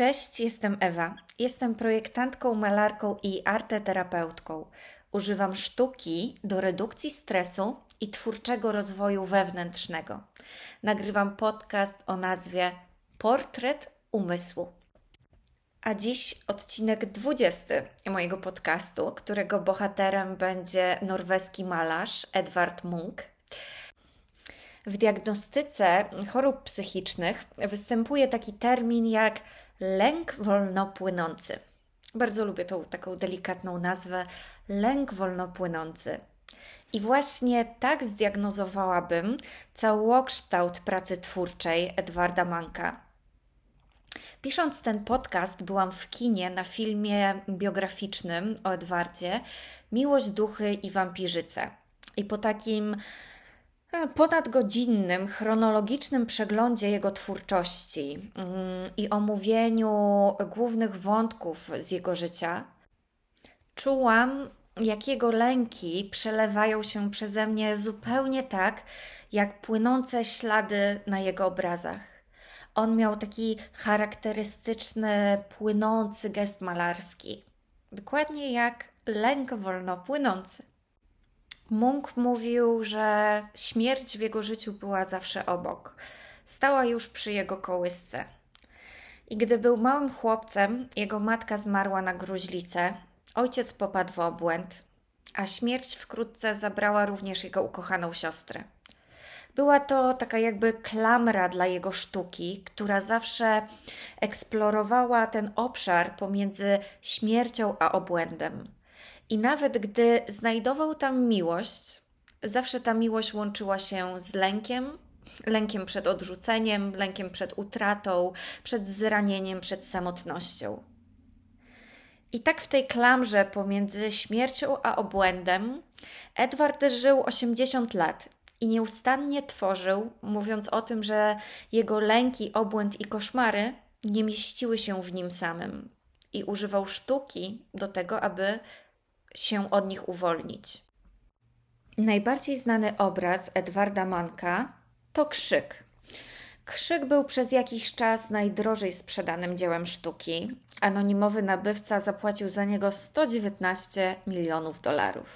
Cześć, jestem Ewa. Jestem projektantką, malarką i arteterapeutką. Używam sztuki do redukcji stresu i twórczego rozwoju wewnętrznego. Nagrywam podcast o nazwie Portret umysłu. A dziś odcinek 20 mojego podcastu, którego bohaterem będzie norweski malarz Edvard Munch. W diagnostyce chorób psychicznych występuje taki termin jak lęk wolnopłynący. Bardzo lubię tą taką delikatną nazwę lęk wolnopłynący. I właśnie tak zdiagnozowałabym całokształt pracy twórczej Edwarda Manka. Pisząc ten podcast, byłam w kinie na filmie biograficznym o Edwardzie Miłość, duchy i wampirzyce. I po takim ponadgodzinnym, chronologicznym przeglądzie jego twórczości mm, i omówieniu głównych wątków z jego życia, czułam, jak jego lęki przelewają się przeze mnie zupełnie tak, jak płynące ślady na jego obrazach. On miał taki charakterystyczny, płynący gest malarski. Dokładnie jak lęk wolno płynący. Munk mówił, że śmierć w jego życiu była zawsze obok. Stała już przy jego kołysce. I gdy był małym chłopcem, jego matka zmarła na gruźlicę, ojciec popadł w obłęd, a śmierć wkrótce zabrała również jego ukochaną siostrę. Była to taka jakby klamra dla jego sztuki, która zawsze eksplorowała ten obszar pomiędzy śmiercią a obłędem. I nawet gdy znajdował tam miłość, zawsze ta miłość łączyła się z lękiem, lękiem przed odrzuceniem, lękiem przed utratą, przed zranieniem, przed samotnością. I tak w tej klamrze pomiędzy śmiercią a obłędem Edward żył 80 lat i nieustannie tworzył, mówiąc o tym, że jego lęki, obłęd i koszmary nie mieściły się w nim samym i używał sztuki do tego, aby się od nich uwolnić. Najbardziej znany obraz Edwarda Manka to Krzyk. Krzyk był przez jakiś czas najdrożej sprzedanym dziełem sztuki. Anonimowy nabywca zapłacił za niego 119 milionów dolarów.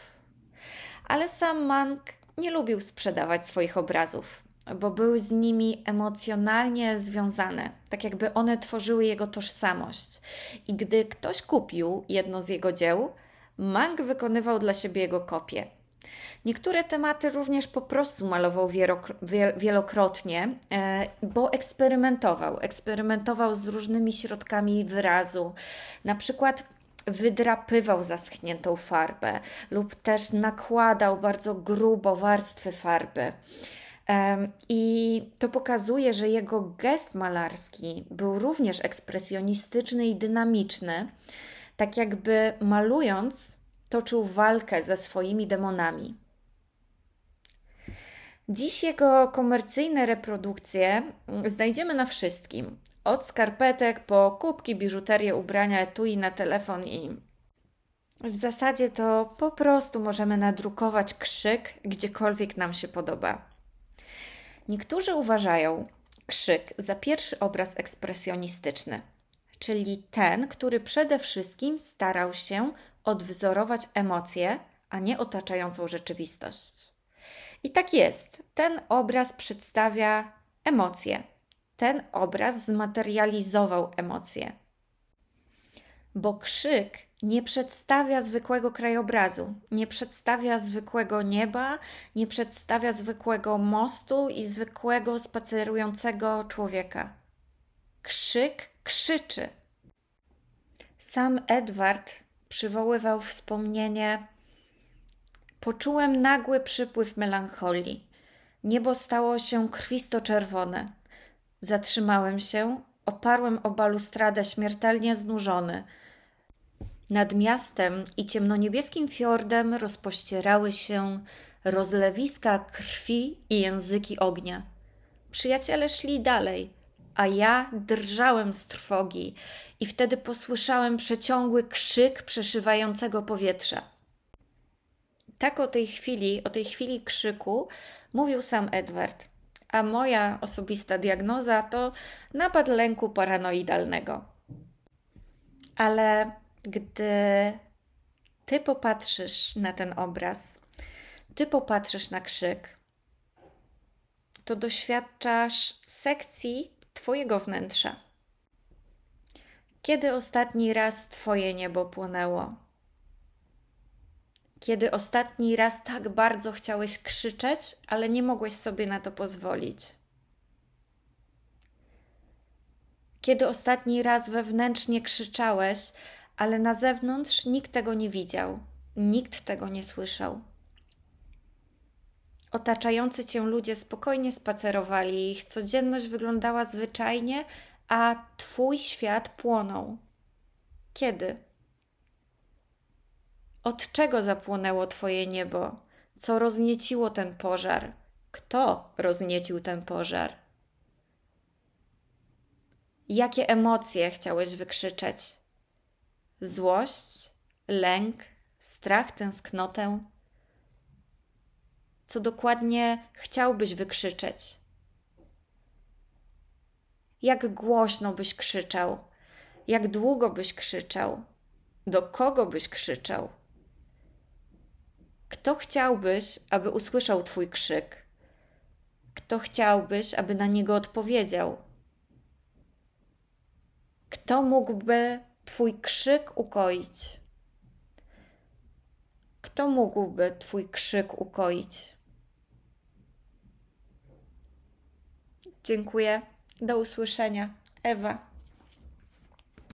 Ale sam Mank nie lubił sprzedawać swoich obrazów, bo był z nimi emocjonalnie związane, tak jakby one tworzyły jego tożsamość. I gdy ktoś kupił jedno z jego dzieł, Mank wykonywał dla siebie jego kopię. Niektóre tematy również po prostu malował wielokrotnie, e, bo eksperymentował. Eksperymentował z różnymi środkami wyrazu. Na przykład wydrapywał zaschniętą farbę lub też nakładał bardzo grubo warstwy farby. I to pokazuje, że jego gest malarski był również ekspresjonistyczny i dynamiczny, tak jakby malując, toczył walkę ze swoimi demonami. Dziś jego komercyjne reprodukcje znajdziemy na wszystkim. Od skarpetek po kubki, biżuterię, ubrania, etui na telefon i w zasadzie to po prostu możemy nadrukować krzyk gdziekolwiek nam się podoba. Niektórzy uważają krzyk za pierwszy obraz ekspresjonistyczny, czyli ten, który przede wszystkim starał się odwzorować emocje, a nie otaczającą rzeczywistość. I tak jest. Ten obraz przedstawia emocje. Ten obraz zmaterializował emocje. Bo krzyk nie przedstawia zwykłego krajobrazu, nie przedstawia zwykłego nieba, nie przedstawia zwykłego mostu i zwykłego spacerującego człowieka. Krzyk krzyczy. Sam Edward przywoływał wspomnienie Poczułem nagły przypływ melancholii. Niebo stało się krwisto-czerwone. Zatrzymałem się, oparłem o balustradę śmiertelnie znużony. Nad miastem i ciemnoniebieskim fiordem rozpościerały się rozlewiska krwi i języki ognia. Przyjaciele szli dalej, a ja drżałem z trwogi i wtedy posłyszałem przeciągły krzyk przeszywającego powietrza. Tak o tej chwili, o tej chwili krzyku mówił sam Edward, a moja osobista diagnoza to napad lęku paranoidalnego. Ale gdy ty popatrzysz na ten obraz, ty popatrzysz na krzyk, to doświadczasz sekcji Twojego wnętrza. Kiedy ostatni raz Twoje niebo płonęło? Kiedy ostatni raz tak bardzo chciałeś krzyczeć, ale nie mogłeś sobie na to pozwolić? Kiedy ostatni raz wewnętrznie krzyczałeś, ale na zewnątrz nikt tego nie widział, nikt tego nie słyszał? Otaczający cię ludzie spokojnie spacerowali, ich codzienność wyglądała zwyczajnie, a twój świat płonął. Kiedy? Od czego zapłonęło twoje niebo? Co roznieciło ten pożar? Kto rozniecił ten pożar? Jakie emocje chciałeś wykrzyczeć? Złość, lęk, strach, tęsknotę? Co dokładnie chciałbyś wykrzyczeć? Jak głośno byś krzyczał? Jak długo byś krzyczał? Do kogo byś krzyczał? Kto chciałbyś, aby usłyszał Twój krzyk? Kto chciałbyś, aby na niego odpowiedział? Kto mógłby Twój krzyk ukoić? Kto mógłby Twój krzyk ukoić? Dziękuję. Do usłyszenia. Ewa.